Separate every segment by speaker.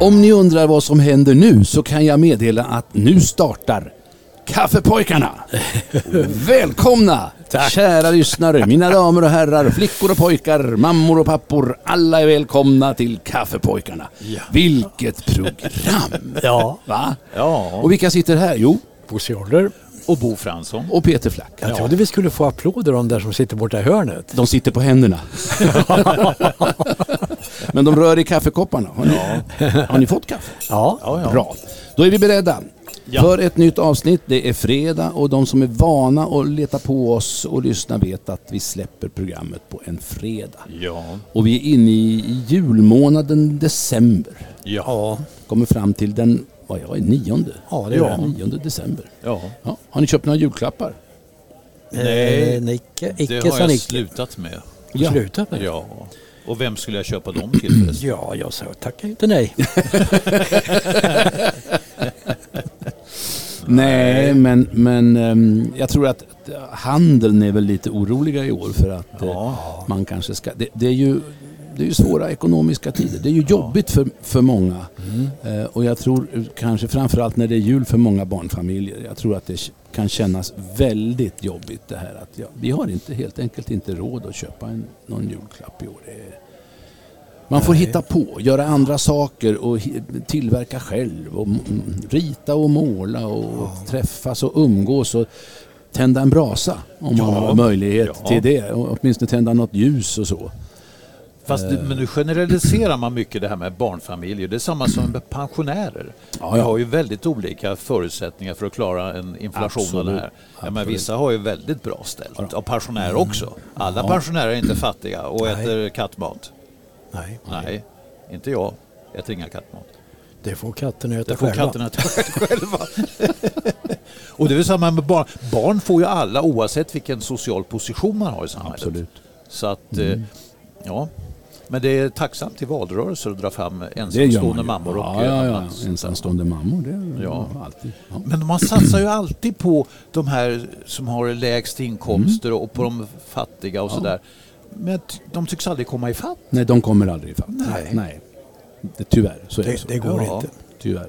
Speaker 1: Om ni undrar vad som händer nu så kan jag meddela att nu startar Kaffepojkarna! Välkomna!
Speaker 2: Tack.
Speaker 1: Kära lyssnare, mina damer och herrar, flickor och pojkar, mammor och pappor. Alla är välkomna till Kaffepojkarna. Vilket program!
Speaker 2: Ja.
Speaker 1: Va?
Speaker 3: Ja,
Speaker 1: Och vilka sitter här? Jo,
Speaker 2: Bosse Jarder.
Speaker 3: och Bo Fransson.
Speaker 1: och Peter Flack.
Speaker 2: Jag trodde vi skulle få applåder de där som sitter borta i hörnet.
Speaker 1: De sitter på händerna. Men de rör i kaffekopparna. Har ni, har ni fått kaffe?
Speaker 2: Ja.
Speaker 3: Ja, ja.
Speaker 1: Bra. Då är vi beredda
Speaker 3: Ja.
Speaker 1: för ett nytt avsnitt. Det är fredag och de som är vana att leta på oss och lyssna vet att vi släpper programmet på en fredag.
Speaker 3: Ja.
Speaker 1: Och vi är inne i julmånaden december.
Speaker 3: Ja.
Speaker 1: Kommer fram till den, vad jag är, nionde.
Speaker 2: Ja, det är det.
Speaker 1: Nionde december.
Speaker 3: ja.
Speaker 1: Ja. Har ni köpt några julklappar?
Speaker 3: Nej,
Speaker 2: Eh, nej, icke,
Speaker 3: Det
Speaker 2: icke
Speaker 3: har
Speaker 2: sa
Speaker 3: jag slutat med.
Speaker 1: Ja.
Speaker 2: Sluta med det.
Speaker 3: Ja. Och vem skulle jag köpa dem till förresten?
Speaker 2: Ja, jag sa tackar inte nej.
Speaker 1: Nej, men, men ehm, jag tror att handeln är väl lite oroliga i år för att eh,
Speaker 3: Ja.
Speaker 1: man kanske ska... Det, det, är ju, det är ju svåra ekonomiska tider. Det är ju jobbigt för, för många. Eh, och jag tror eh, kanske framförallt när det är jul för många barnfamiljer. Jag tror att det kan kännas väldigt jobbigt det här att ja, vi har inte, helt enkelt inte råd att köpa en, någon julklapp i år. Det är, man får
Speaker 2: Nej.
Speaker 1: hitta på, göra andra saker och tillverka själv. Och mm, rita och måla och träffas och umgås och tända en brasa om man
Speaker 3: Ja.
Speaker 1: har möjlighet
Speaker 3: Ja.
Speaker 1: till det. Och åtminstone tända något ljus och så.
Speaker 3: Fast det, men nu generaliserar man mycket det här med barnfamiljer. Det är samma som med pensionärer.
Speaker 1: Ja,
Speaker 3: Vi
Speaker 1: ja.
Speaker 3: har ju väldigt olika förutsättningar för att klara en inflation och
Speaker 1: Absolut.
Speaker 3: det här. Ja, men vissa har ju väldigt bra ställt. Och pensionärer också. Alla
Speaker 1: Ja.
Speaker 3: pensionärer är inte fattiga och
Speaker 2: Nej.
Speaker 3: äter kattmat.
Speaker 2: Nej,
Speaker 3: Nej, inte jag. Jag äter inga kattmat.
Speaker 2: det får katterna äta
Speaker 3: Det får
Speaker 2: själva.
Speaker 3: katterna ta själva. och det är väl samma med barn. Barn får ju alla oavsett vilken social position man har i samhället.
Speaker 1: Absolut.
Speaker 3: Så att, eh, ja. Men det är tacksamt i valrörelser att dra fram ensamstående mammor och
Speaker 1: ja, ja, ja. Ensamstående mammor, det är
Speaker 3: Ja.
Speaker 1: alltid. Ja.
Speaker 3: Men man satsar ju alltid på de här som har lägst inkomster och på de fattiga och
Speaker 1: Ja.
Speaker 3: sådär. Men de tycks aldrig komma ifatt.
Speaker 1: Nej, de kommer aldrig ifatt.
Speaker 3: Nej.
Speaker 1: Nej. Det, tyvärr, så är det,
Speaker 2: Det,
Speaker 1: så.
Speaker 2: det går
Speaker 3: Ja.
Speaker 2: inte.
Speaker 1: Tyvärr.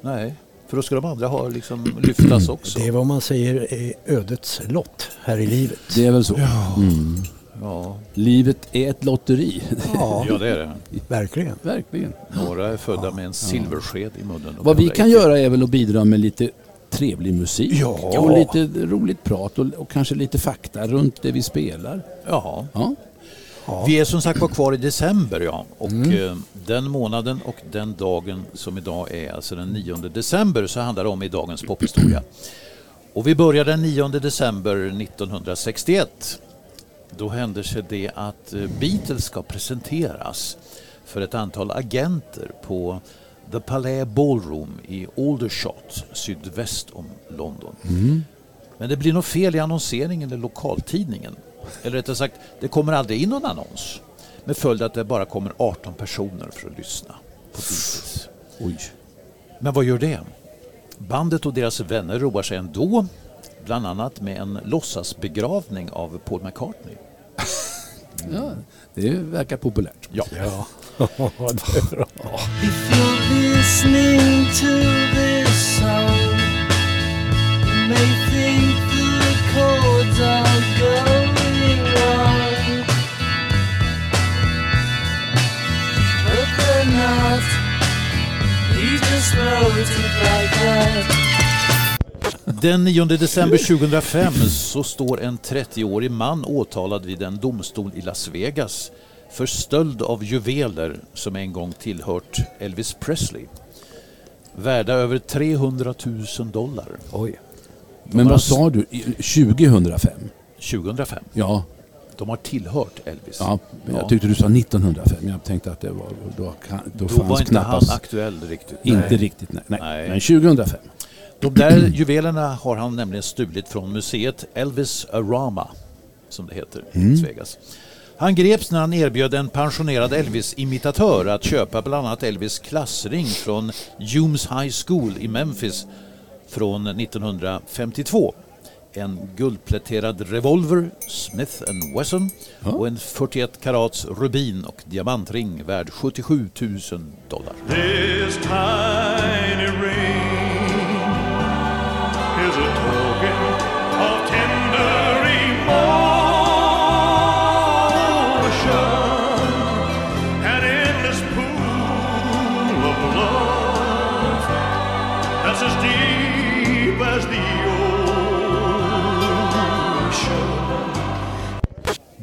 Speaker 3: Nej, för då ska de andra ha liksom lyftas också.
Speaker 2: Det är vad man säger är ödets lott här i livet.
Speaker 1: Det är väl så. Mm.
Speaker 3: Ja.
Speaker 1: Livet är ett lotteri.
Speaker 2: Ja,
Speaker 3: ja, det är det.
Speaker 2: verkligen.
Speaker 1: Verkligen.
Speaker 3: Några är födda med en silversked i munnen.
Speaker 1: Vad vi kan göra är väl att bidra med lite trevlig musik
Speaker 2: Ja.
Speaker 1: och lite roligt prat och, och kanske lite fakta runt det vi spelar.
Speaker 3: Ja.
Speaker 1: Ja.
Speaker 2: Ja.
Speaker 3: Vi är som sagt var kvar i december ja. Och
Speaker 1: Mm.
Speaker 3: eh, den månaden och den dagen som idag är, alltså den 9 december, så handlar det om i dagens pophistoria. Och vi börjar den 9 december 1961. Då händer sig det att eh, Beatles ska presenteras för ett antal agenter på The Palais Ballroom i Aldershot sydväst om London.
Speaker 1: Mm.
Speaker 3: Men det blir något fel i annonseringen i lokaltidningen. Eller rättare sagt, det kommer aldrig in någon annons. Med följd att det bara kommer 18 personer för att lyssna på Beatles.
Speaker 1: Oj.
Speaker 3: Men vad gör det? Bandet och deras vänner roar sig ändå. Bland annat med en låtsasbegravning av Paul McCartney.
Speaker 1: Ja, det verkar populärt.
Speaker 3: Ja.
Speaker 2: Ja, det är bra.
Speaker 4: Listening to this song, you may think the chords are going wrong, but they're not. Just wrote it like that.
Speaker 3: Den 9 december 2005 så står en 30-årig man åtalad vid en domstol i Las Vegas för stöld av juveler som en gång tillhört Elvis Presley. Värda över 300 000 dollar.
Speaker 2: Oj.
Speaker 1: Men vad sa du? I- 2005?
Speaker 3: 2005.
Speaker 1: Ja.
Speaker 3: De har tillhört Elvis.
Speaker 1: Ja, men jag tyckte du sa 1905. Jag tänkte att det var... Då, då,
Speaker 3: Då
Speaker 1: fanns
Speaker 3: var inte
Speaker 1: knappast...
Speaker 3: han aktuell riktigt.
Speaker 1: Inte
Speaker 3: Nej.
Speaker 1: riktigt, nej. nej.
Speaker 3: Nej.
Speaker 1: Men 2005.
Speaker 3: De där juvelerna har han nämligen stulit från museet Elvis Arama, som det heter i
Speaker 1: Mm.
Speaker 3: Las Vegas. Han greps när han erbjöd en pensionerad Elvis-imitatör att köpa bland annat Elvis klassring från Humes High School i Memphis från 1952. En guldpläterad revolver, Smith Wesson och en 41 karats rubin och diamantring värd 77 000 dollar.
Speaker 5: This tiny ring is a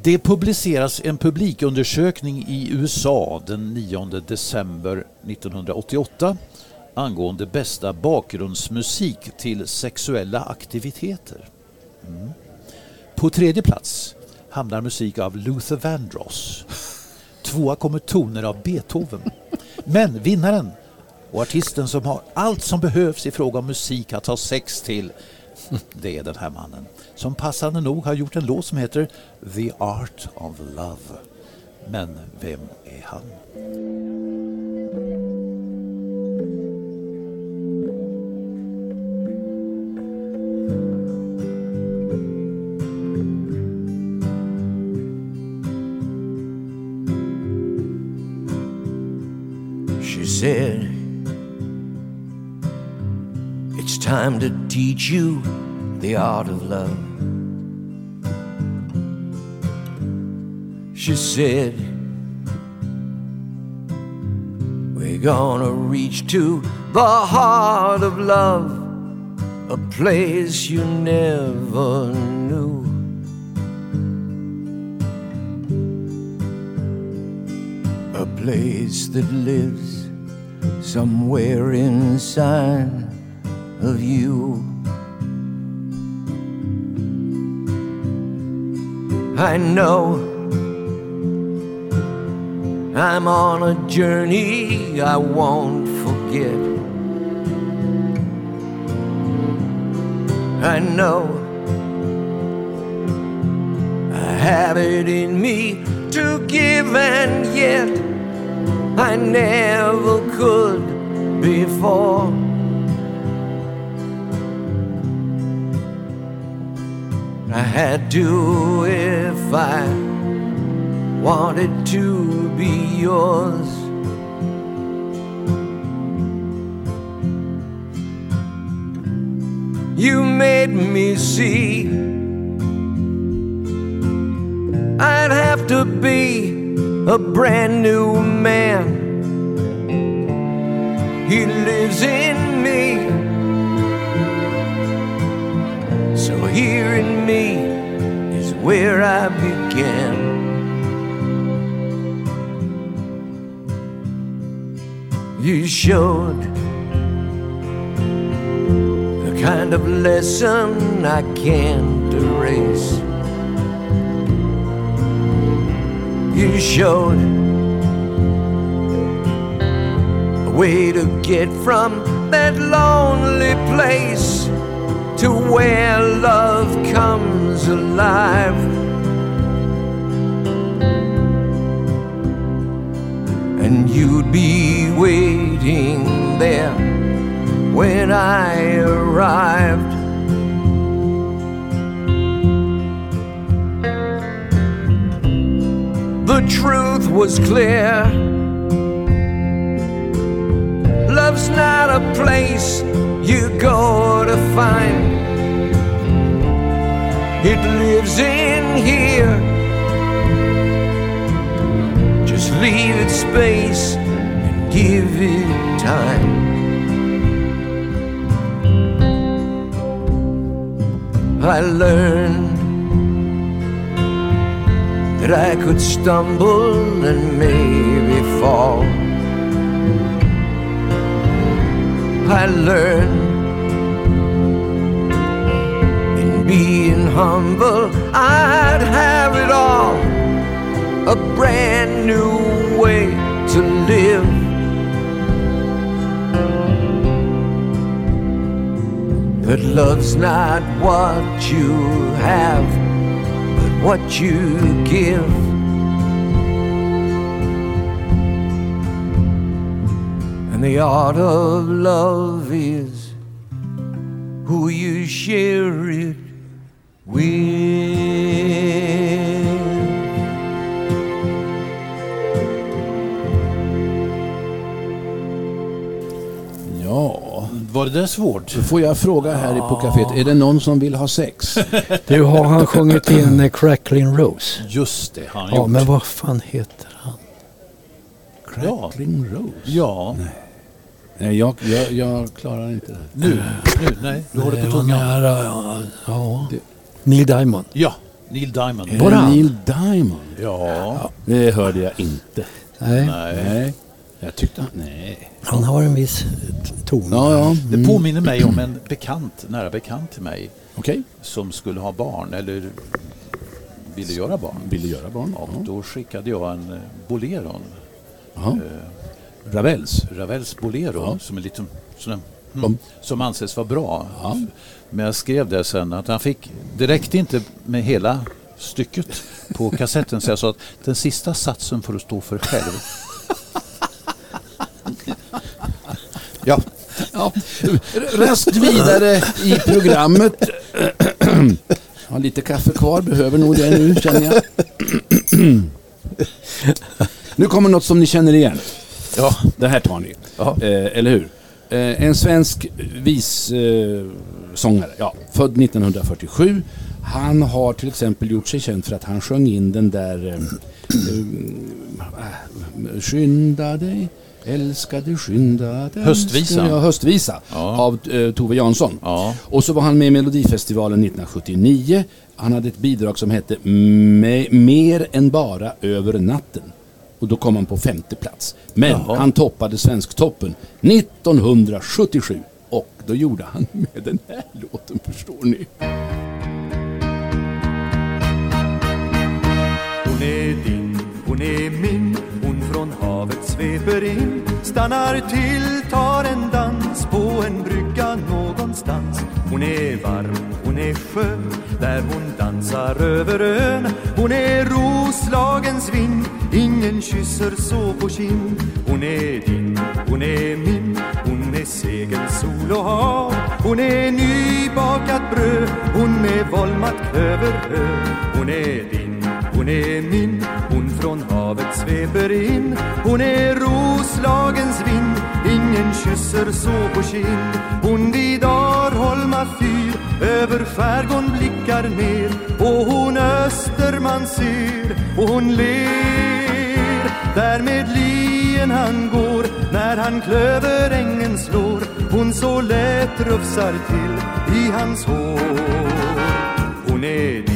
Speaker 3: Det publiceras en publikundersökning i USA den 9 december 1988 angående bästa bakgrundsmusik till sexuella aktiviteter. Mm. På tredje plats hamnar musik av Luther Vandross. Tvåa kommer toner av Beethoven. Men vinnaren och artisten som har allt som behövs i fråga om musik att ha sex till det är den här mannen som passande nog har gjort en låt som heter The Art of Love. Men vem är han?
Speaker 6: She said, It's time to teach you the art of love. She said, We're gonna reach to the heart of love, a place you never knew. a place that lives somewhere inside of you. I know I'm on a journey I won't forget. I know I have it in me to give, and yet I never could before. I had to if I wanted to be yours. You made me see I'd have to be a brand new man. He lives in where I began. You showed the kind of lesson I can't erase. You showed a way to get from that lonely place to where love comes alive. And you'd be waiting there when I arrived. The truth was clear. Love's not a place you go to find. It lives in here. Just leave it space and give it time. I learned that I could stumble and maybe fall. I learned being humble, I'd have it all. a brand new way to live. But love's not what you have, but what you give. And the art of love is who you share it
Speaker 1: Ja,
Speaker 3: det svårt?
Speaker 1: då får jag fråga här på kaféet. Är det någon som vill ha sex?
Speaker 2: Du, har han sjungit in Crackling Rose?
Speaker 3: Just det, har han
Speaker 2: Ja,
Speaker 3: gjort.
Speaker 2: men vad fan heter han?
Speaker 1: Crackling Rose?
Speaker 3: Ja,
Speaker 1: Nej, jag, jag, jag klarar inte det.
Speaker 3: nu, nu, nej, du har det på tungan.
Speaker 2: nära, ja. ja. Neil Diamond.
Speaker 3: Ja, Neil Diamond.
Speaker 2: Var
Speaker 1: det? Neil Diamond?
Speaker 3: Ja,
Speaker 1: Det hörde jag inte.
Speaker 2: Nej,
Speaker 3: nej.
Speaker 1: Jag tyckte han... Nej.
Speaker 2: han har en viss ton.
Speaker 1: Ja, ja.
Speaker 3: Det
Speaker 1: Mm.
Speaker 3: påminner mig om en bekant, nära bekant till mig
Speaker 1: Okej.
Speaker 3: som skulle ha barn eller ville göra barn.
Speaker 1: Ville göra barn?
Speaker 3: Och
Speaker 1: Ja.
Speaker 3: då skickade jag en eh, boleron, eh,
Speaker 1: Ravels?
Speaker 3: Ravels bolero,
Speaker 1: Ja.
Speaker 3: som är lite sån,
Speaker 1: Mm.
Speaker 3: mm, som anses vara bra.
Speaker 1: Ja.
Speaker 3: Men jag skrev det sen att han fick, det räckte inte med hela stycket på kassetten så jag sa att den sista satsen får du stå för själv. Ja,
Speaker 1: Ja, raskt vidare i programmet. Har lite kaffe kvar, behöver nog det nu känner jag. Nu kommer något som ni känner igen.
Speaker 3: ja,
Speaker 1: Det här tar ni.
Speaker 3: ja.
Speaker 1: Eh, eller hur? Eh, en svensk vissångare, eh, ja, född 1947. Han har till exempel gjort sig känd för att han sjöng in den där eh, eh, Skynda dig, älskade skynda dig.
Speaker 3: Höstvisan.
Speaker 1: Ja, höstvisa
Speaker 3: Ja.
Speaker 1: av eh, Tove Jansson.
Speaker 3: ja.
Speaker 1: Och så var han med i Melodifestivalen 1979. Han hade ett bidrag som hette Me- Mer än bara över natten. Och då kom han på femte plats. Men
Speaker 3: Jaha.
Speaker 1: han toppade Svensktoppen 1977. Och då gjorde han med den här låten, förstår ni.
Speaker 7: Hon är din, hon är min från havet sveper in Stannar till, tar en dans På en brygga någonstans. Hon är varm, hon är skön Där hon dansar över ön. Hon är Roslagens vind Ingen kysser så på kind. Hon är din, hon är min Hon är segel, sol och hav. Hon är nybakat bröd Hon är volmat klöverhö Hon är din, hon är min Hon från havet sveper in. Hon är Roslagens vind Ingen kysser så på kind. Hon vid Arholma fyr Över skärgården blickar ner. Och hon Österman ser Och hon ler. Där med lien han går När han klöver ängen slår. Hon så lätt rufsar till I hans hår. Hon är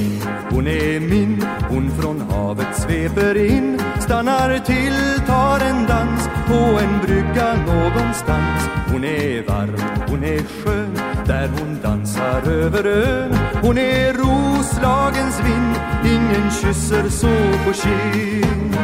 Speaker 7: hon är min Hon från havet sveper in Stannar till, tar en dans På en brygga någonstans. Hon är varm, hon är skön Där hon dansar över ön. Hon är Roslagens vind Ingen kysser så på kind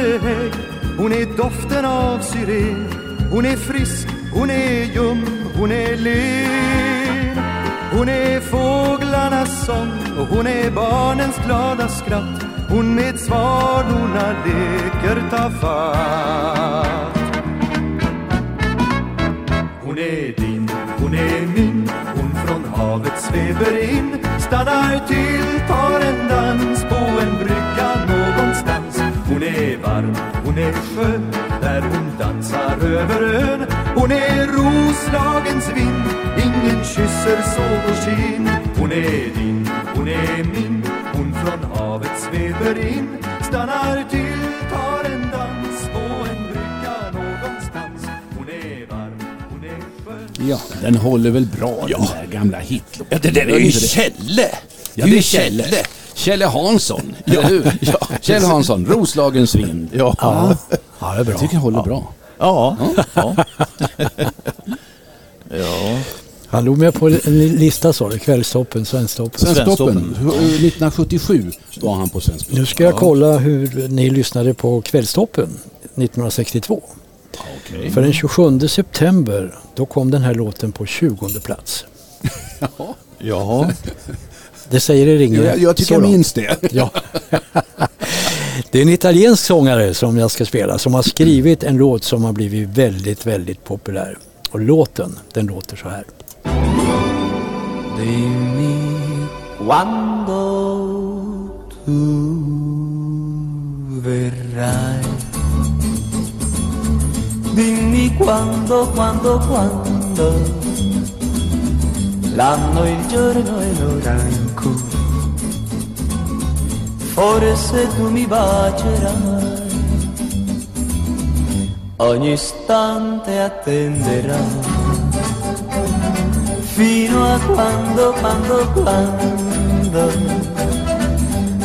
Speaker 7: blommande hägg, hon är doften av syren. Hon är frisk, hon är ljum, hon är len. Hon är fåglarnas sång och hon är barnens glada skratt. Hon med svalorna leker tafatt hon är din, hon är min. Hon från havet sveper in. Stannar till, tar en dans På en brygga varm, hon är skön Där hon dansar över ön. Hon är Roslagens vind Ingen kysser så på kind Hon är din, hon är min Hon från havet sveper in. Stannar till, tar en dans På en brygga någonstans. Hon är varm, hon är skön.
Speaker 1: Ja, den håller väl bra den där gamla hitlåten.
Speaker 3: Ja, det där är ju? Kjelle!
Speaker 1: Ja, det är Kjelle. Kjelle Hansson, eller hur?
Speaker 3: ja.
Speaker 1: Kjell Hansson, Roslagens vind.
Speaker 3: Ja.
Speaker 2: Ja, ja det är bra.
Speaker 1: Jag tycker jag håller bra.
Speaker 3: Ja. ja. ja.
Speaker 2: Han låg med på en lista sa du, Kvällstoppen, Svensktoppen.
Speaker 1: Svensktoppen, Hur- 1977 var han på Svensktoppen.
Speaker 2: Nu ska jag kolla hur ni lyssnade på Kvällstoppen 1962.
Speaker 1: Okej.
Speaker 2: För den 27 september då kom den här låten på 20 plats.
Speaker 3: ja.
Speaker 2: Det säger er inget.
Speaker 1: Jag, jag tycker jag minns det.
Speaker 2: Ja. Det är en italiensk sångare som jag ska spela som har skrivit en låt som har blivit väldigt, väldigt populär. Och låten, den låter så här.
Speaker 8: Dimmi quando tu verrai. Dimmi quando, quando, quando. L'anno, il giorno e l'ora in cui. Forse tu mi bacerai. Ogni istante attenderai fino a quando, quando, quando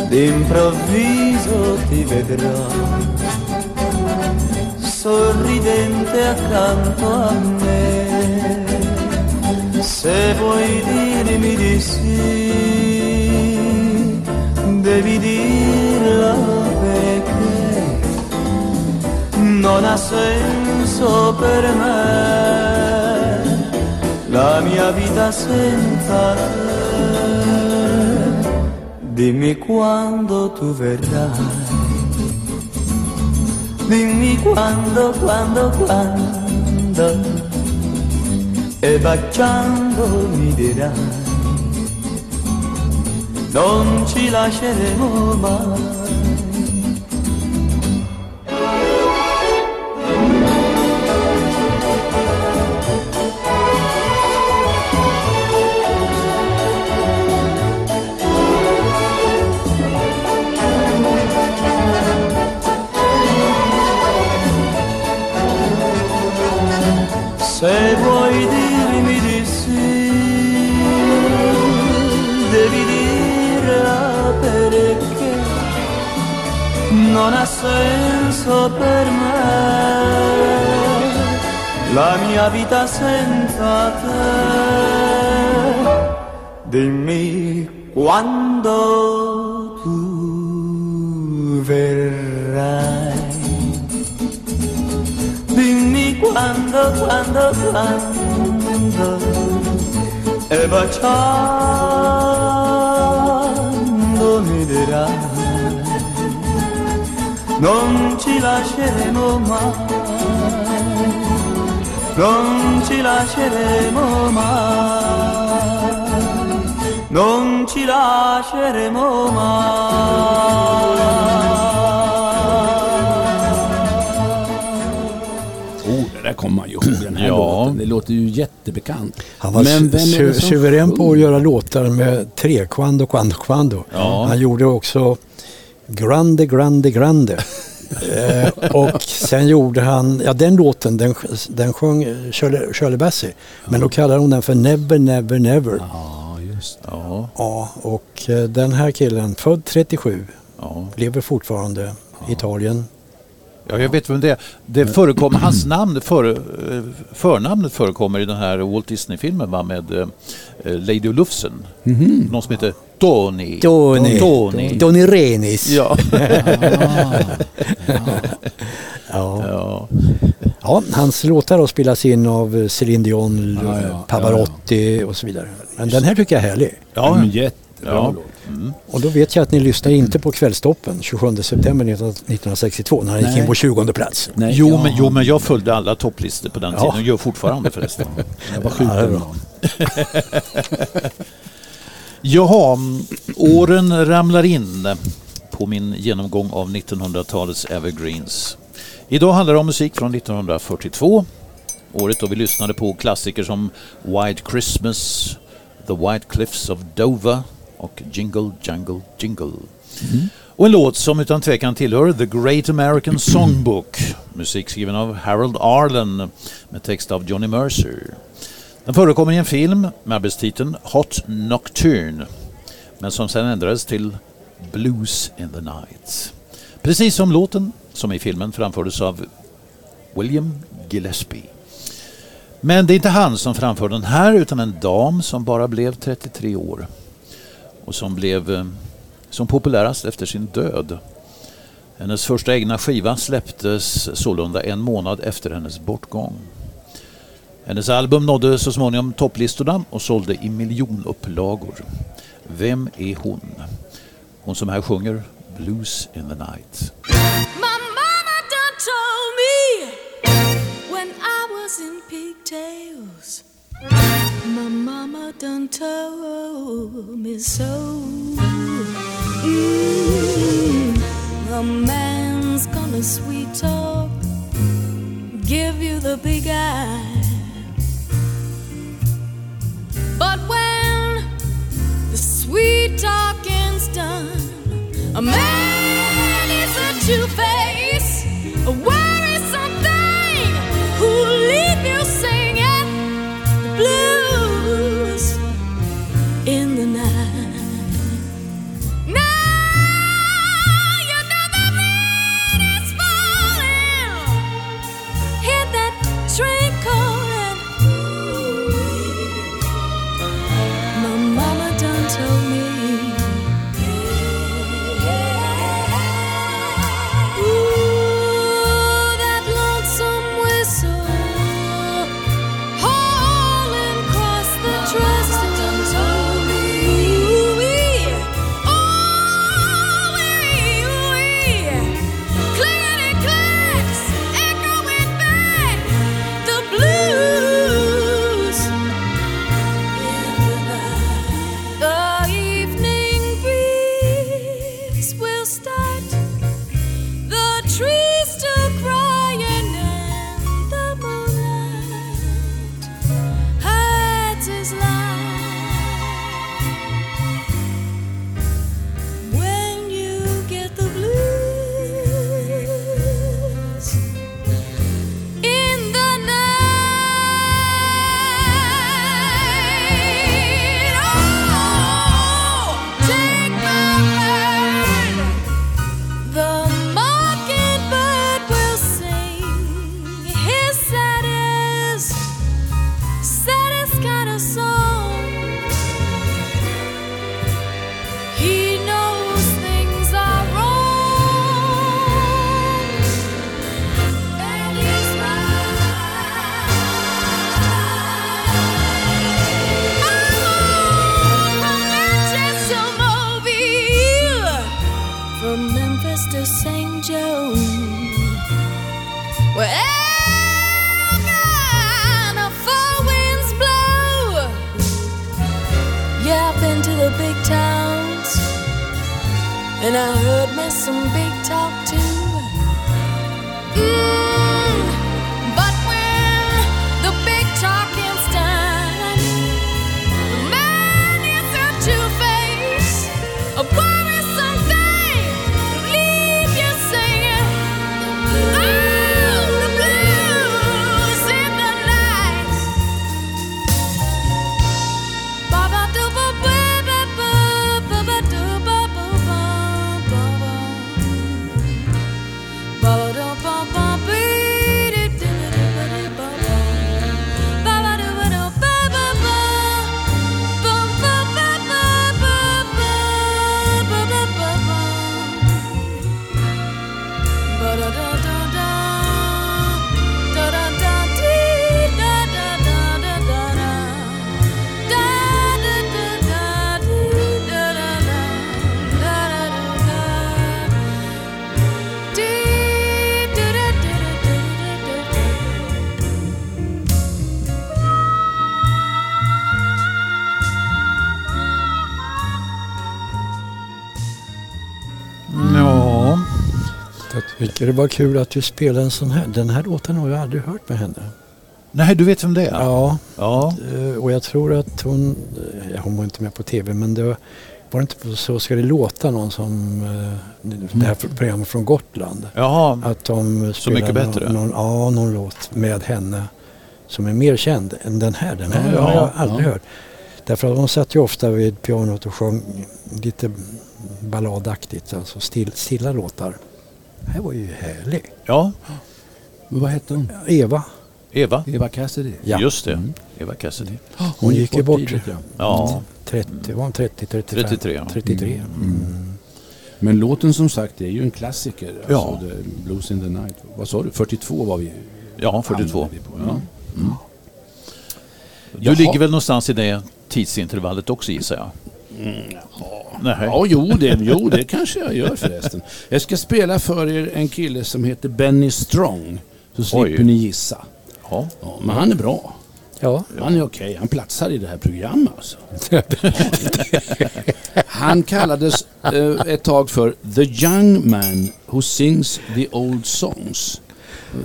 Speaker 8: d'improvviso ti vedrò sorridente accanto a me. Se vuoi dirmi di sì, devi dirlo perché non ha senso per me la mia vita senza te. Dimmi quando tu verrai. Dimmi quando, quando, quando. E baciando mi dirai. Non ci lasceremo mai. La vita senza te. Dimmi quando tu verrai. Dimmi quando, quando, quando E baciando mi dirai Non ci lasceremo mai Non ci lasceremo mai Non ci lasceremo mai
Speaker 1: Oh, det där kommer man ju ihåg den här
Speaker 3: Ja.
Speaker 1: låten. Det låter ju jättebekant.
Speaker 2: Han var
Speaker 1: Men vem
Speaker 2: su-
Speaker 1: som
Speaker 2: suverän på att göra låtar med trekvando, kvando, kvando.
Speaker 3: Ja.
Speaker 2: Han gjorde också Grande, Grande, Grande. Eh, och sen gjorde han, ja den låten den, den sjöng Shirley, Shirley Bassey. Men då kallar hon den för Never, Never, Never.
Speaker 1: Ja, just det.
Speaker 3: Ja,
Speaker 2: Ja, och eh, den här killen, född 37,
Speaker 3: ja.
Speaker 2: lever fortfarande i Italien.
Speaker 3: Ja, jag vet vem det är. Det förekommer, hans namn, för, eh, förnamnet förekommer i den här Walt Disney-filmen va, med eh, Lady Lufsen. Någon som heter Tony.
Speaker 2: Tony.
Speaker 3: Tony.
Speaker 2: Tony Renis.
Speaker 3: Ja.
Speaker 2: Ja.
Speaker 3: ja.
Speaker 2: Ja, hans låtar har spelats in av Céline Dion,
Speaker 1: Ja, ja,
Speaker 2: Pavarotti och så vidare. Men den här tycker jag är härlig.
Speaker 3: Ja.
Speaker 1: Men jättebra
Speaker 3: Ja.
Speaker 1: låt.
Speaker 2: Och då vet jag att ni lyssnar inte på Kvällstoppen 27 september 1962 när han gick in på 20 plats.
Speaker 1: Nej,
Speaker 3: Jo,
Speaker 1: ja.
Speaker 3: men, jo, men jag följde alla topplistor på den
Speaker 2: Ja.
Speaker 3: tiden och gör fortfarande förresten.
Speaker 1: Jag var sjuk
Speaker 2: Ja, det är
Speaker 1: en
Speaker 2: bra.
Speaker 1: dag.
Speaker 3: Jaha, mm, åren ramlar in på min genomgång av 1900-talets evergreens. Idag handlar det om musik från 1942. Året då vi lyssnade på klassiker som White Christmas, The White Cliffs of Dover och Jingle Jangle Jingle. Och en låt som utan tvekan tillhör The Great American Songbook. Musik skriven av Harold Arlen med text av Johnny Mercer. Den förekommer i en film med arbetstiteln Hot Nocturne men som sen ändrades till Blues in the Night. Precis som låten som i filmen framfördes av William Gillespie. Men det är inte han som framför den här utan en dam som bara blev 33 år och som blev eh, som populärast efter sin död. Hennes första egna skiva släpptes sålunda en månad efter hennes bortgång. Hennes album nådde så småningom topplistorna och sålde i miljonupplagor. Vem är hon? Hon som här sjunger Blues in the Night.
Speaker 4: My mama done told me when I was in pigtails. My mama done told me so. Mm, the man's gonna sweet talk, give you the big eye. Sweet talking's done, a man is a two face,
Speaker 2: Tycker det var kul att du spelade en sån här. Den här låten har jag aldrig hört med henne.
Speaker 3: nej du vet vem det är?
Speaker 2: Ja,
Speaker 3: Ja,
Speaker 2: eh, och jag tror att hon, eh, hon var inte med på tv, men det var, var det inte på Så ska det låta någon som, eh, det här programmet från Gotland.
Speaker 3: Jaha.
Speaker 2: Att de
Speaker 3: Så mycket bättre?
Speaker 2: Någon, ja, någon låt med henne. som är mer känd än den här. Den här
Speaker 1: Ja,
Speaker 2: har jag
Speaker 1: ja,
Speaker 2: aldrig
Speaker 1: ja.
Speaker 2: hört. Därför att de satt ju ofta vid pianot och sjöng lite balladaktigt, alltså still, stilla låtar. Det här var ju härlig.
Speaker 3: Ja,
Speaker 1: Vad hette hon?
Speaker 2: Eva,
Speaker 3: Eva.
Speaker 1: Eva Cassidy.
Speaker 2: Ja.
Speaker 3: Just det, Eva Cassidy.
Speaker 2: hon gick ju bort
Speaker 1: tidigt, ja.
Speaker 3: Ja,
Speaker 2: 30, var hon 30, 35?
Speaker 3: 33, ja.
Speaker 2: 33.
Speaker 1: Men låten som sagt är ju en klassiker.
Speaker 3: Ja.
Speaker 1: Alltså, the Blues in the Night. Vad sa du? 42 var vi
Speaker 3: ja 42.
Speaker 1: hamnade vi på. Ja.
Speaker 3: Du
Speaker 1: Jaha.
Speaker 3: ligger väl någonstans i det tidsintervallet också gissar jag? Nej.
Speaker 1: Ja, jo det, jo, det kanske jag gör förresten. Jag ska spela för er en kille som heter Benny Strong. Så slipper
Speaker 3: Oj.
Speaker 1: ni gissa.
Speaker 3: Ja.
Speaker 1: Ja, men han är bra.
Speaker 2: Ja,
Speaker 1: Han är okej. Han platsar i det här programmet alltså. Han kallades eh, ett tag för The Young Man Who Sings the Old Songs.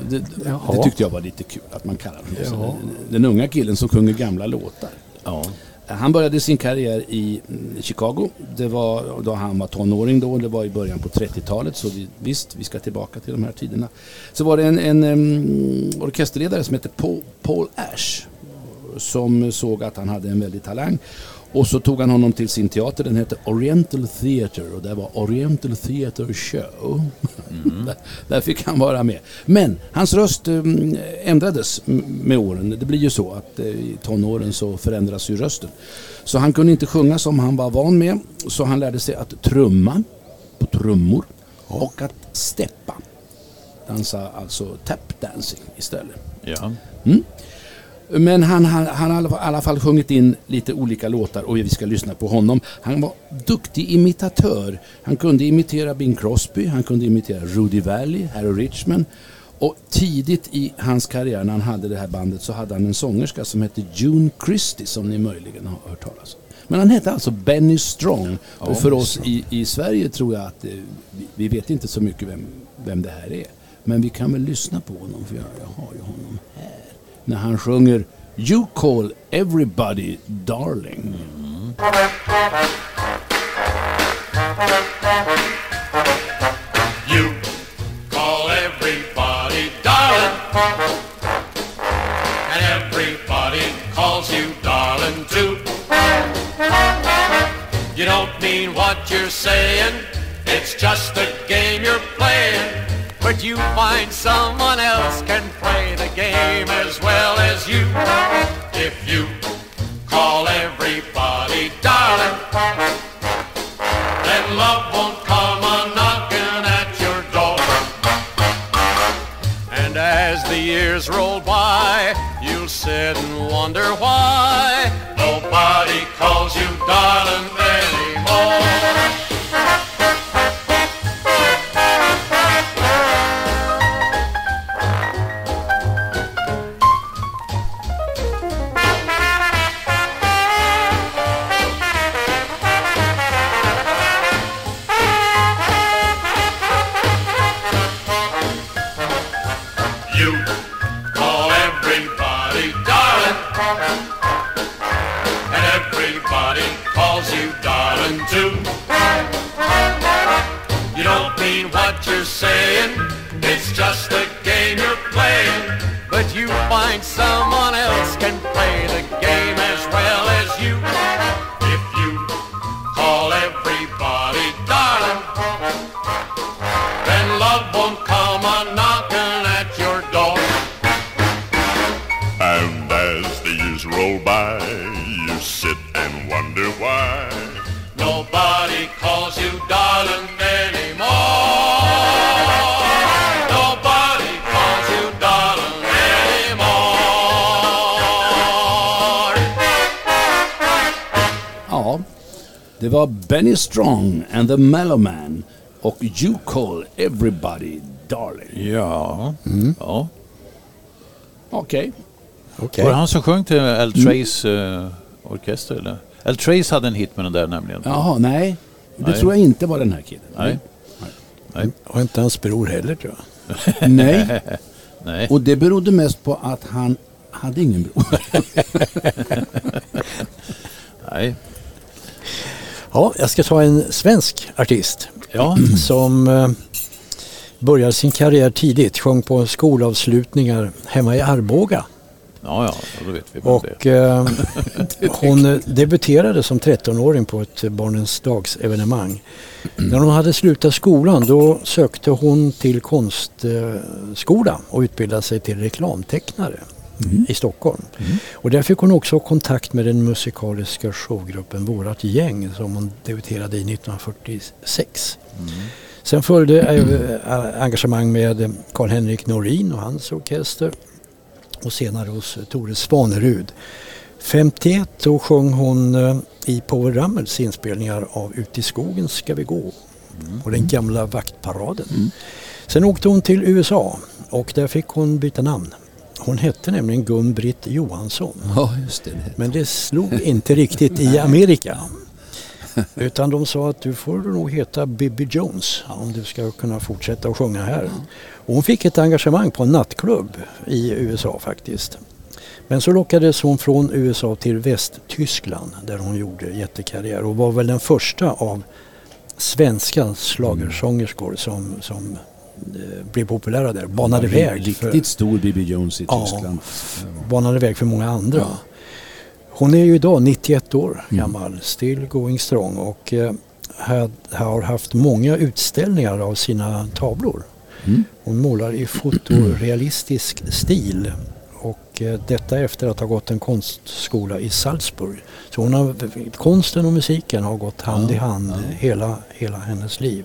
Speaker 1: Det, det, tyckte jag var lite kul att man kallar honom den unga killen som sjunger gamla låtar.
Speaker 3: Ja.
Speaker 1: Han började sin karriär i mm, Chicago. Det var då han var tonåring då. Det var i början på 30-talet. Så vi, visst, vi ska tillbaka till de här tiderna. Så var det en, en um, orkesterledare som hette Paul, Paul Ash. Som såg att han hade en väldig talang. Och så tog han honom till sin teater. Den hette Oriental Theatre. Och det var Oriental Theatre Show. där, där fick han vara med. Men hans röst em, ändrades med åren. Det blir ju så att eh, i tonåren så förändras ju rösten. Så han kunde inte sjunga som han var van med. Så han lärde sig att trumma på trummor. Och att steppa. Dansa alltså tap dancing istället.
Speaker 3: ja.
Speaker 1: Men han han- han har i alla fall sjungit in lite olika låtar och vi ska lyssna på honom. Han var duktig imitatör. Han kunde imitera Bing Crosby, han kunde imitera Rudy Valley, Harry Richman. Och tidigt i hans karriär när han hade det här bandet så hade han en sångerska som hette June Christie som ni möjligen har hört talas om. Men han hette alltså Benny Strong. och för oss i, i Sverige tror jag att eh, vi, vi vet inte så mycket vem, vem det här är. Men vi kan väl lyssna på honom för jag, jag har ju honom här när han sjunger You call everybody darling.
Speaker 9: You call everybody darling, and everybody calls you darling too. You don't mean what you're saying, it's just a game you're playing. But you find someone else can play the game as well as you. If you call everybody darling, then love won't come a knocking at your door. And as the years roll by, you'll sit and wonder why the
Speaker 1: Mellow Man och You call everybody darling.
Speaker 3: Ja. ja.
Speaker 1: Okej.
Speaker 2: okej.
Speaker 3: Var det han som sjöng till Al Trace eh, orkester? Eller? Al Trace hade en hit med den där nämligen.
Speaker 1: Jaha, nej. Det
Speaker 3: Nej.
Speaker 1: tror jag inte var den här killen.
Speaker 3: Nej. Nej.
Speaker 2: Och inte hans bror heller tror jag.
Speaker 1: Nej,
Speaker 3: Nej.
Speaker 1: och det berodde mest på att han hade ingen bror.
Speaker 3: Nej.
Speaker 2: Ja, jag ska ta en svensk artist
Speaker 3: Ja.
Speaker 2: som eh, började sin karriär tidigt. Sjöng på skolavslutningar hemma i Arboga.
Speaker 3: Ja, ja, då vet vi vad det
Speaker 2: Och eh, hon debuterade som 13-åring på ett Barnens dagsevenemang. När hon hade slutat skolan då sökte hon till konstskola och utbildade sig till reklamtecknare i Stockholm. Och där fick hon också kontakt med den musikaliska showgruppen Vårat gäng som hon debuterade i 1946. Sen följde eh, engagemang med Karl-Henrik Norin och hans orkester och senare hos Tore Svanerud. 51 då sjöng hon eh, i Povel Ramels inspelningar av Ut i skogen ska vi gå och den gamla vaktparaden. Sen åkte hon till USA och där fick hon byta namn. Hon hette nämligen Gun-Britt Johansson.
Speaker 1: Ja, just det.
Speaker 2: Men det slog inte riktigt i Amerika. Utan de sa att du får nog heta Bibi Jones om du ska kunna fortsätta att sjunga här. Och hon fick ett engagemang på en nattklubb i USA faktiskt. Men så lockades hon från USA till Västtyskland där hon gjorde jättekarriär och var väl den första av svenska schlagersångerskor som, som eh, blev populära där. Banade väg. för-
Speaker 1: Riktigt stor Bibi Jones i
Speaker 2: Ja.
Speaker 1: Tyskland.
Speaker 2: banade väg för många andra. Hon är ju idag 91 år gammal, still going strong och eh, had- har haft många utställningar av sina tavlor. Hon målar i fotorealistisk stil och eh, detta efter att ha gått en konstskola i Salzburg. Så hon har, konsten och musiken har gått hand i hand hela, hela hennes liv.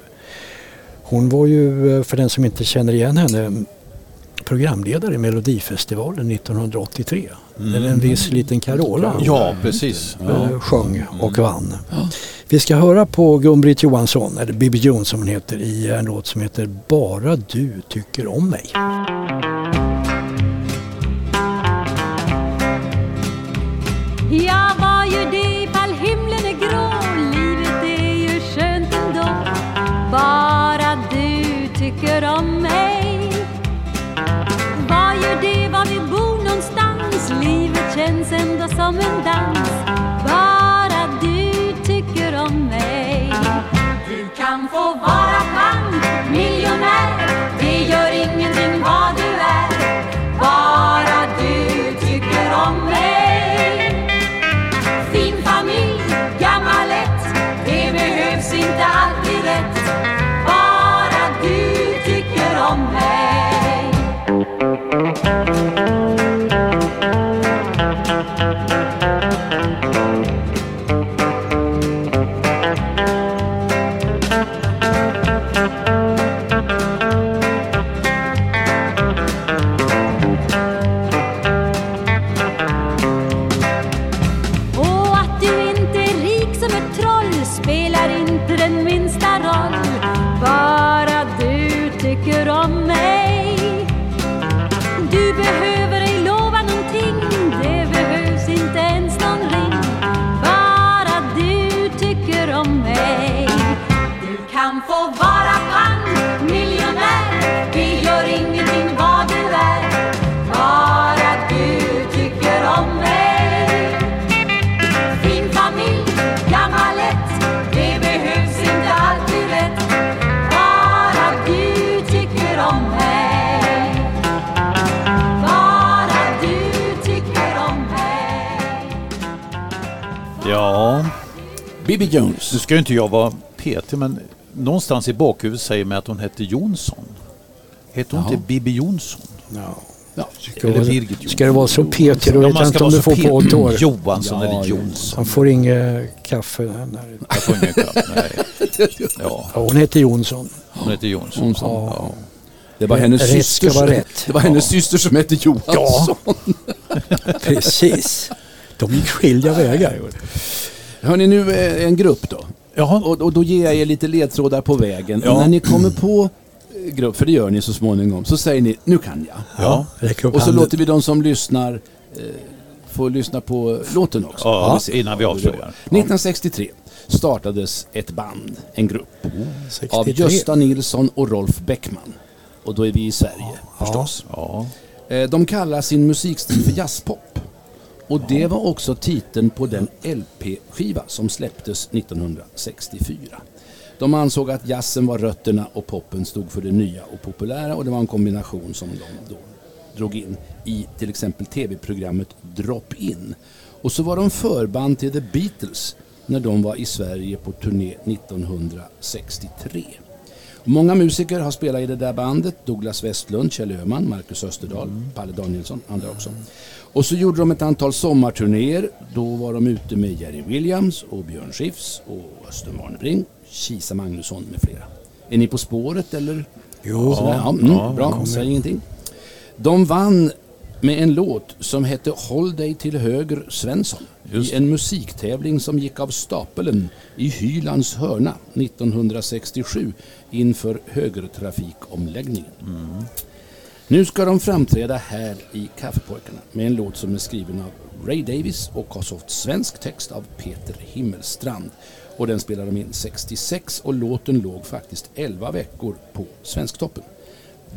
Speaker 2: Hon var ju, eh, för den som inte känner igen henne, programledare i Melodifestivalen 1983. Där en viss liten Carola
Speaker 3: Ja, precis.
Speaker 2: eh, sjöng och vann. Vi ska höra på Gun-Britt Johansson, eller Bibi Jones som hon heter, i en låt som heter Bara du tycker om mig.
Speaker 1: Bibi Jones.
Speaker 3: nu ska ju inte jag vara petig, men någonstans i bakhuvudet säger mig att hon hette Jonsson. Hette hon
Speaker 1: Jaha.
Speaker 3: inte Bibi Jonsson?
Speaker 2: Ja.
Speaker 1: Ja.
Speaker 2: Ska,
Speaker 3: Eller Birgit
Speaker 2: ska det vara så petigt då vet
Speaker 3: man
Speaker 2: jag
Speaker 3: ska
Speaker 2: inte om du
Speaker 3: så
Speaker 2: får på ett år.
Speaker 3: Johansson
Speaker 1: Ja,
Speaker 3: eller. Jonsson.
Speaker 2: Han får inget kaffe. där.
Speaker 3: Jag får ingen nej. Ja,
Speaker 2: Ja, hon heter Jonsson.
Speaker 3: hon heter Jonsson.
Speaker 1: Jonsson.
Speaker 3: Ja.
Speaker 1: Det var hennes
Speaker 2: Rätt
Speaker 1: syster.
Speaker 2: vara
Speaker 1: som-
Speaker 2: rätt.
Speaker 1: Det var hennes syster som hette Johansson.
Speaker 2: Precis. De gick skilda vägar.
Speaker 1: Hörni, nu är en grupp då.
Speaker 3: Jaha.
Speaker 1: Och, och då ger jag er lite ledtrådar på vägen.
Speaker 3: Ja.
Speaker 1: När ni kommer på eh, grupp, för det gör ni så småningom, så säger ni nu kan jag.
Speaker 3: Ja.
Speaker 2: Räck upp
Speaker 1: Och så
Speaker 2: handen.
Speaker 1: låter vi de som lyssnar eh, få lyssna på låten också.
Speaker 3: Ja,
Speaker 1: se.
Speaker 3: innan vi avslöjar. Ja.
Speaker 1: 1963 startades ett band, en grupp, av
Speaker 2: 63.
Speaker 1: Gösta Nilsson och Rolf Bäckman. Och då är vi i Sverige förstås.
Speaker 3: Ja.
Speaker 1: Eh, De kallar sin musikstil för jazzpop. Och det var också titeln på den LP-skiva som släpptes 1964. De ansåg att jazzen var rötterna och poppen stod för det nya och populära och det var en kombination som de då drog in i till exempel tv-programmet Drop In. Och så var de förband till The Beatles när de var i Sverige på turné 1963. Många musiker har spelat i det där bandet. Douglas Westlund, Kjell Öhman, Marcus Österdahl, Palle Danielsson, andra också. Och så gjorde de ett antal sommarturnéer. Då var de ute med Jerry Williams och Björn Skifs och Östen Warnerbring, Kisa Magnusson med flera. Är ni på spåret eller?
Speaker 2: Jo.
Speaker 1: Sådär, ja, mm, bra, säg ingenting. De vann med en låt som hette Håll dig till höger Svensson
Speaker 3: Just.
Speaker 1: i en musiktävling som gick av stapeln i Hylands hörna 1967 inför högertrafikomläggningen. Nu ska de framträda här i Kaffepojkarna med en låt som är skriven av Ray Davis och har fått svensk text av Peter Himmelstrand. Och den spelade de in 66 och låten låg faktiskt 11 veckor på Svensktoppen.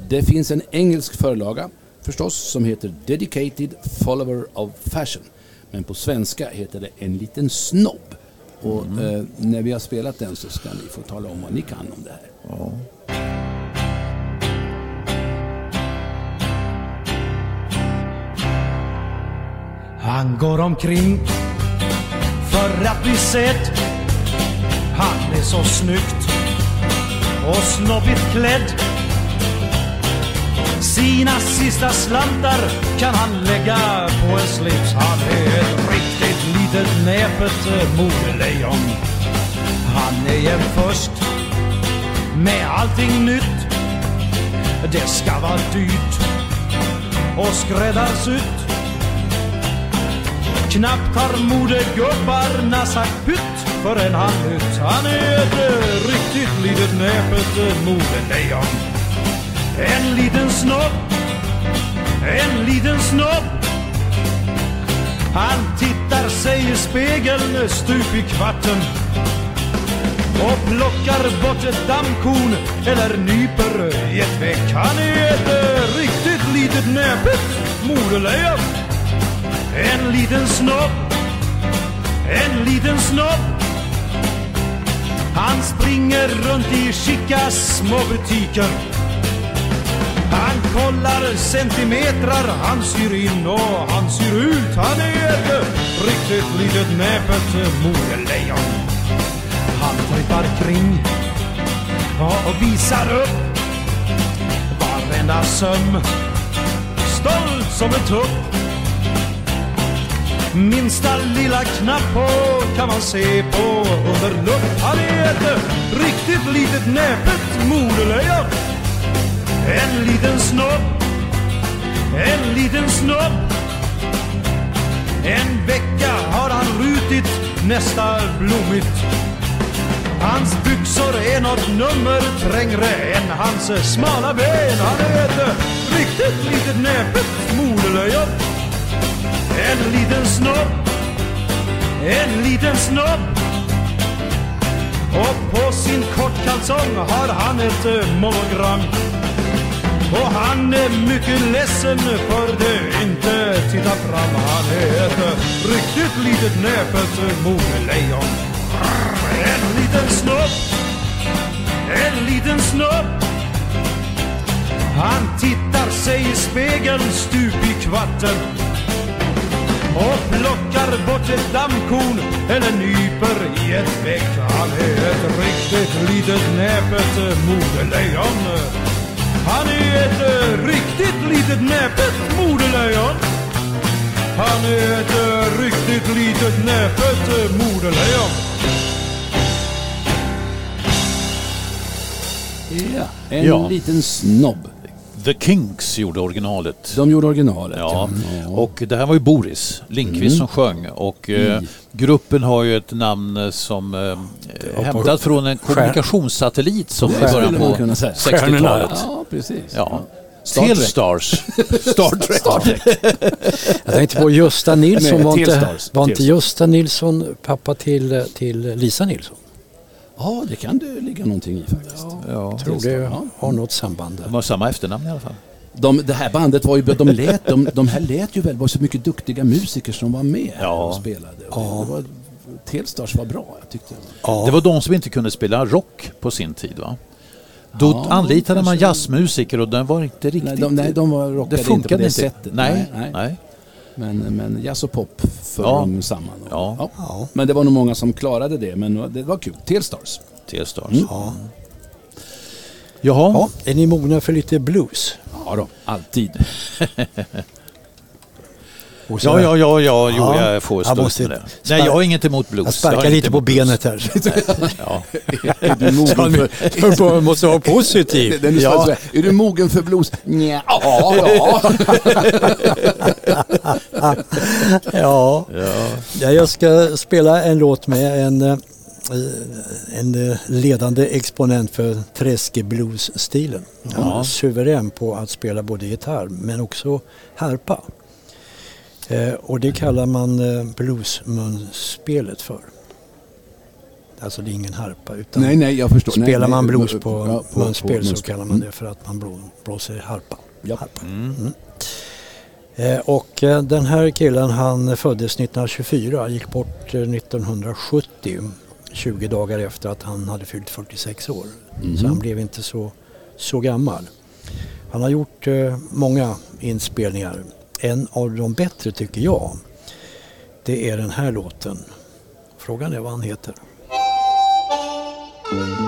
Speaker 1: Det finns en engelsk förlaga förstås som heter Dedicated Follower of Fashion. Men på svenska heter det En liten snobb. Och eh, när vi har spelat den så ska ni få tala om vad ni kan om det här.
Speaker 7: Han går omkring för att bli sedd. Han är så snyggt och snobbigt klädd. Sina sista slantar kan han lägga på en slips. Han är ett riktigt litet näpet eh, modelejon. Han är jämt först med allting nytt. Det ska vara dyrt och skräddarsytt. Knappt har modegubbarna sagt pytt förrän han nytt. Han är ett eh, riktigt litet näpet eh, modelejon. En liten snobb, en liten snobb. Han tittar sig i spegeln stup i kvarten och plockar bort ett dammkorn eller nyper i ett veck. Han är ett eh, riktigt litet näpet moderlejon. En liten snobb, en liten snobb. Han springer runt i chica små butiker. Han kollar centimetrar, han syr in och han syr ut. Han är ett riktigt litet näpet modelejon. Han trippar kring och visar upp varenda söm. Stolt som en tupp. Minsta lilla knapp på kan man se på under lupp. Han är ett riktigt litet näpet modelejon. En liten snobb, en liten snobb. En vecka har han rutit nästa blommigt. Hans byxor är något nummer trängre än hans smala ben. Han är ett riktigt litet näpet modelejon. En liten snobb, en liten snobb. Och på sin kortkalsong har han ett monogram. Och han är mycket ledsen för det inte tittar fram. Han är ett riktigt litet näpet modelejon. En liten snopp en liten snopp Han tittar sig i spegeln stup i kvarten och plockar bort ett dammkorn eller nyper i ett veck. Han är ett riktigt litet näpet modelejon. Han är ett eh, riktigt litet näpet modelejon. Han är ett eh, riktigt litet näpet eh, modelejon.
Speaker 1: Ja, en
Speaker 3: Ja.
Speaker 1: liten snobb.
Speaker 3: The Kinks gjorde originalet.
Speaker 1: De gjorde originalet.
Speaker 3: Ja,
Speaker 1: Ja.
Speaker 3: och det här var ju Boris Lindqvist
Speaker 1: Mm.
Speaker 3: som sjöng och eh, gruppen har ju ett namn eh, som eh, hämtat från en kommunikationssatellit som i början på
Speaker 1: kunna säga.
Speaker 3: 60-talet.
Speaker 1: Ja, precis.
Speaker 3: Ja.
Speaker 1: Star Trek. Star Trek.
Speaker 2: Jag tänkte på Gösta Nilsson. Var inte, var inte. Gösta Nilsson pappa till, till Lisa Nilsson?
Speaker 1: Ja, det kan det ligga någonting i faktiskt.
Speaker 3: Ja.
Speaker 2: Jag tror det har något samband där.
Speaker 3: De har samma efternamn i alla fall.
Speaker 1: De, det här bandet var ju, de lät, de, de här lät ju väl, var så mycket duktiga musiker som var med
Speaker 3: Ja.
Speaker 1: och spelade. Och det var, bra, jag tyckte.
Speaker 2: Ja.
Speaker 3: Det var de som inte kunde spela rock på sin tid va?
Speaker 10: Då
Speaker 1: Ja,
Speaker 10: anlitade man jazzmusiker och den var inte riktigt...
Speaker 1: Nej, de, nej, de var rockade
Speaker 10: det funkade
Speaker 1: inte på det
Speaker 10: inte.
Speaker 1: sättet.
Speaker 10: Nej,
Speaker 1: nej.
Speaker 10: nej.
Speaker 1: Men, men jazz och pop för
Speaker 10: Ja.
Speaker 1: dem samman.
Speaker 10: Ja.
Speaker 2: Ja.
Speaker 1: Men det var nog många som klarade det, men det var kul. Telstars.
Speaker 10: T-stars.
Speaker 2: Ja.
Speaker 10: Jaha.
Speaker 2: ja. Är ni mogna för lite blues?
Speaker 1: Ja då, alltid.
Speaker 2: Och så-
Speaker 10: Ja, ja, ja, ja, jo,
Speaker 2: Ja,
Speaker 10: jag får stå
Speaker 2: måste
Speaker 10: med det. Nej, jag har inget emot blues.
Speaker 2: Jag sparkar lite på benet här.
Speaker 10: Ja.
Speaker 1: Är du mogen för,
Speaker 2: Man måste vara positiv.
Speaker 1: den är,
Speaker 2: Ja.
Speaker 1: ja. är du mogen för blues? Nja, ja, ja.
Speaker 2: Ja. ja, jag ska spela en låt med en, eh, en eh, ledande exponent för träskeblues-stilen. Han är suverän på att spela både gitarr men också harpa. Eh, och det kallar man eh, bluesmunspelet för. Alltså det är ingen harpa utan
Speaker 1: Nej, nej, jag förstår.
Speaker 2: spelar
Speaker 1: nej,
Speaker 2: man blues
Speaker 1: ja,
Speaker 2: på,
Speaker 1: på
Speaker 2: munspel så
Speaker 1: munspel.
Speaker 2: kallar man det för att man blå, blåser harpa.
Speaker 1: Ja.
Speaker 2: harpa. Mm. Eh, Och eh, den här killen han föddes 1924, gick bort eh, 1970. 20 dagar efter att han hade fyllt 46 år. Så han blev inte så, så gammal. Han har gjort eh, många inspelningar. En av de bättre tycker jag, det är den här låten. Frågan är vad han heter.
Speaker 10: Mm.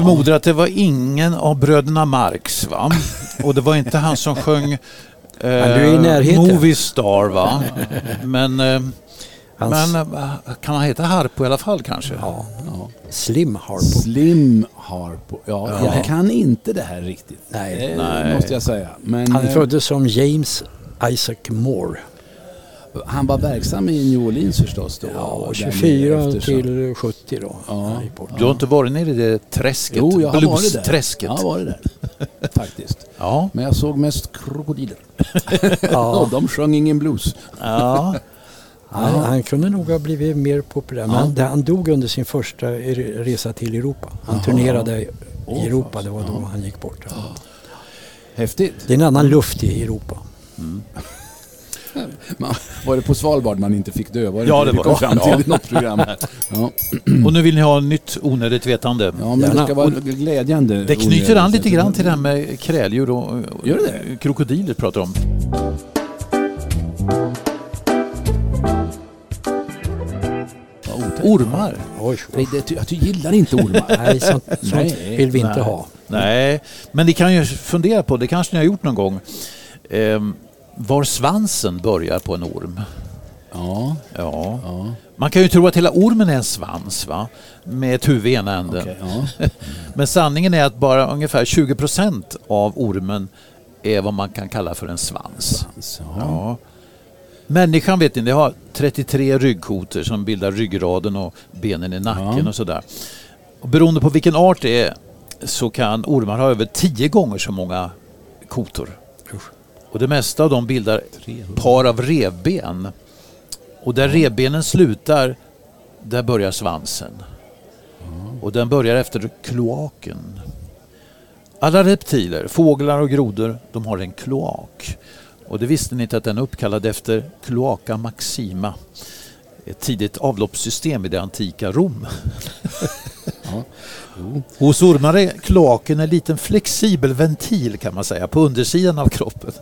Speaker 10: Förmodar att det var ingen av bröderna Marx va? Och det var inte han som sjöng eh. Movie Star va? Men, eh,
Speaker 2: Hans-
Speaker 10: men eh, kan han heta Harpo i alla fall kanske?
Speaker 2: Ja.
Speaker 1: Ja.
Speaker 2: Slim Harpo.
Speaker 1: Slim Harpo. Ja,
Speaker 10: Ja.
Speaker 1: Jag kan inte det här riktigt.
Speaker 2: Nej.
Speaker 1: Det
Speaker 10: Nej.
Speaker 1: måste jag säga. Men
Speaker 2: Han
Speaker 1: eh,
Speaker 2: föddes som James Isaac Moore.
Speaker 1: Han var verksam i New Orleans förstås då.
Speaker 2: Ja,
Speaker 1: och där
Speaker 2: 24
Speaker 1: nere efter så-
Speaker 2: till 70 då.
Speaker 1: Ja.
Speaker 10: Du har inte varit nere i det träsket?
Speaker 1: Jo, jag har varit där.
Speaker 10: Blues-träsket?
Speaker 1: Jag har varit där. Faktiskt.
Speaker 10: Ja.
Speaker 1: Men jag såg mest krokodiler.
Speaker 2: Ja.
Speaker 1: Och de sjöng ingen blues.
Speaker 10: ja.
Speaker 2: Han, han kunde nog ha blivit mer populär. Men han, han dog under sin första resa till Europa. Han turnerade i
Speaker 1: Åh,
Speaker 2: Europa, det var då han gick bort.
Speaker 1: Häftigt.
Speaker 2: Det är en annan luft i Europa.
Speaker 1: Man, var det på Svalbard man inte fick dö? Var det
Speaker 3: Ja,
Speaker 1: det
Speaker 3: var det.
Speaker 1: fram till
Speaker 3: Ja.
Speaker 1: något program? Ja.
Speaker 3: Och nu vill ni ha nytt onödigt vetande.
Speaker 1: ja, men det ska vara glädjande.
Speaker 3: Det knyter an lite grann till det här med kräldjur och
Speaker 1: Gör det
Speaker 3: krokodiler pratar om. Ormar.
Speaker 2: Oj,
Speaker 1: Nej, det, jag gillar inte ormar.
Speaker 2: nej, sånt, sånt
Speaker 1: Nej,
Speaker 2: vill vi inte
Speaker 3: nej.
Speaker 2: ha.
Speaker 3: Nej, men ni kan ju fundera på, det kanske ni har gjort någon gång, ehm, var svansen börjar på en orm.
Speaker 1: Ja,
Speaker 3: Ja.
Speaker 1: ja,
Speaker 3: Man kan ju tro att hela ormen är en svans va? med ett huvud i ena änden.
Speaker 1: okej, ja.
Speaker 3: Men sanningen är att bara ungefär 20 procent av ormen är vad man kan kalla för en svans.
Speaker 1: Så,
Speaker 3: Ja. Människan vet ni, det har 33 ryggkotor som bildar ryggraden och benen i nacken
Speaker 1: Ja.
Speaker 3: och sådär. Och beroende på vilken art det är så kan ormar ha över 10 gånger så många kotor. Och det mesta av dem bildar par av revben. Och där revbenen slutar, där börjar svansen. Och den börjar efter kloaken. Alla reptiler, fåglar och grodor, de har en kloak. Och det visste ni inte att den är uppkallad efter Cloaca Maxima. Ett tidigt avloppssystem i det antika Rom. Hos ormar är kloaken en liten flexibel ventil kan man säga på undersidan av kroppen.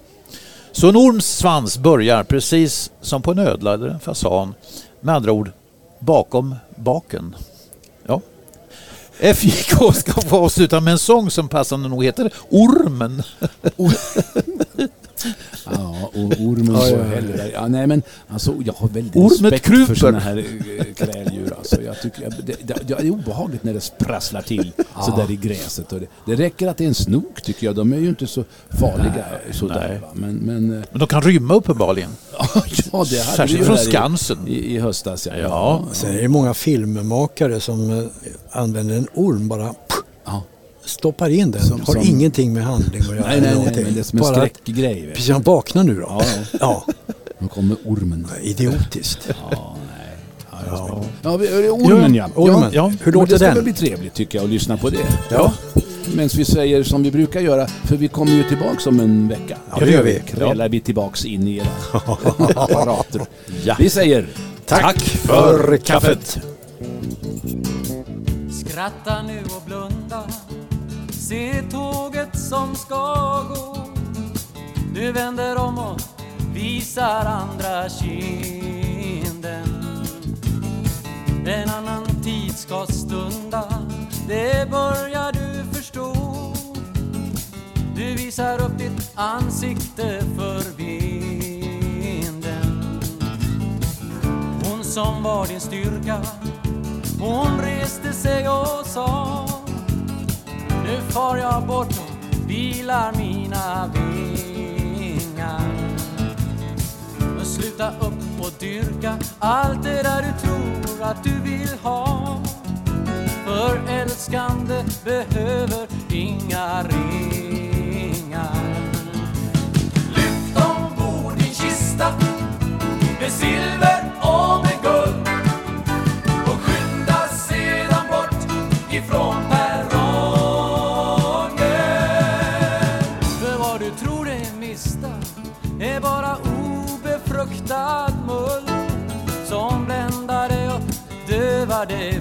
Speaker 3: Så en orms svans börjar precis som på en ödla eller en fasan. Med andra ord bakom baken. Ja. FJK ska få avsluta med en sång som passande nog heter Ormen.
Speaker 1: Ja, och ormen
Speaker 2: Ja, ja,
Speaker 1: på
Speaker 2: ja.
Speaker 1: Ja, nej, men alltså, jag har väldigt
Speaker 3: Ormet
Speaker 1: respekt
Speaker 3: kryper.
Speaker 1: för sådana här eh, kräldjur. Alltså, jag tycker, det, det, det är obehagligt när det sprasslar till sådär i gräset. Och det, det räcker att det är en snok tycker jag. De är ju inte så farliga sådär.
Speaker 3: nej.
Speaker 1: Va? Men, men eh,
Speaker 3: Men de kan rymma uppenbarligen.
Speaker 1: ja, det
Speaker 3: Särskilt från Skansen.
Speaker 1: I, i höstas. Ja.
Speaker 3: Ja.
Speaker 2: Sen är det många filmmakare som eh, använder en orm bara
Speaker 1: Ja.
Speaker 2: Stoppar in den.
Speaker 1: Som-
Speaker 2: har
Speaker 1: som-
Speaker 2: ingenting med handling att göra.
Speaker 1: Nej, nej, nej, men det är som en skräckgrej.
Speaker 2: Precis, han vaknar nu då.
Speaker 1: Ja,
Speaker 2: ja.
Speaker 1: Nu kommer ormen.
Speaker 2: idiotiskt.
Speaker 1: Ja, nej. Ja, ja, vi- ormen ja.
Speaker 2: Ormen.
Speaker 3: Ja,
Speaker 2: Hur låter
Speaker 1: det ska väl
Speaker 2: den?
Speaker 1: bli trevligt tycker jag att lyssna på det.
Speaker 2: Ja.
Speaker 1: Medan vi säger som vi brukar göra, för vi kommer ju tillbaks om en vecka.
Speaker 2: Ja, det gör vi.
Speaker 1: Krälar vi tillbaks in i era apparater.
Speaker 3: Ja.
Speaker 1: Vi säger
Speaker 2: Tack för kaffet.
Speaker 11: Skratta nu och Se tåget som ska gå. Du vänder om och visar andra kinden. En annan tid ska stunda Det börjar du förstå. Du visar upp ditt ansikte för vinden. Hon som var din styrka hon reste sig och sa nu far jag bort och vilar mina vingar. Men sluta upp och dyrka allt det där du tror att du vill ha. För älskande behöver inga ringar. Lyft ombord din kista med silver och dövar dig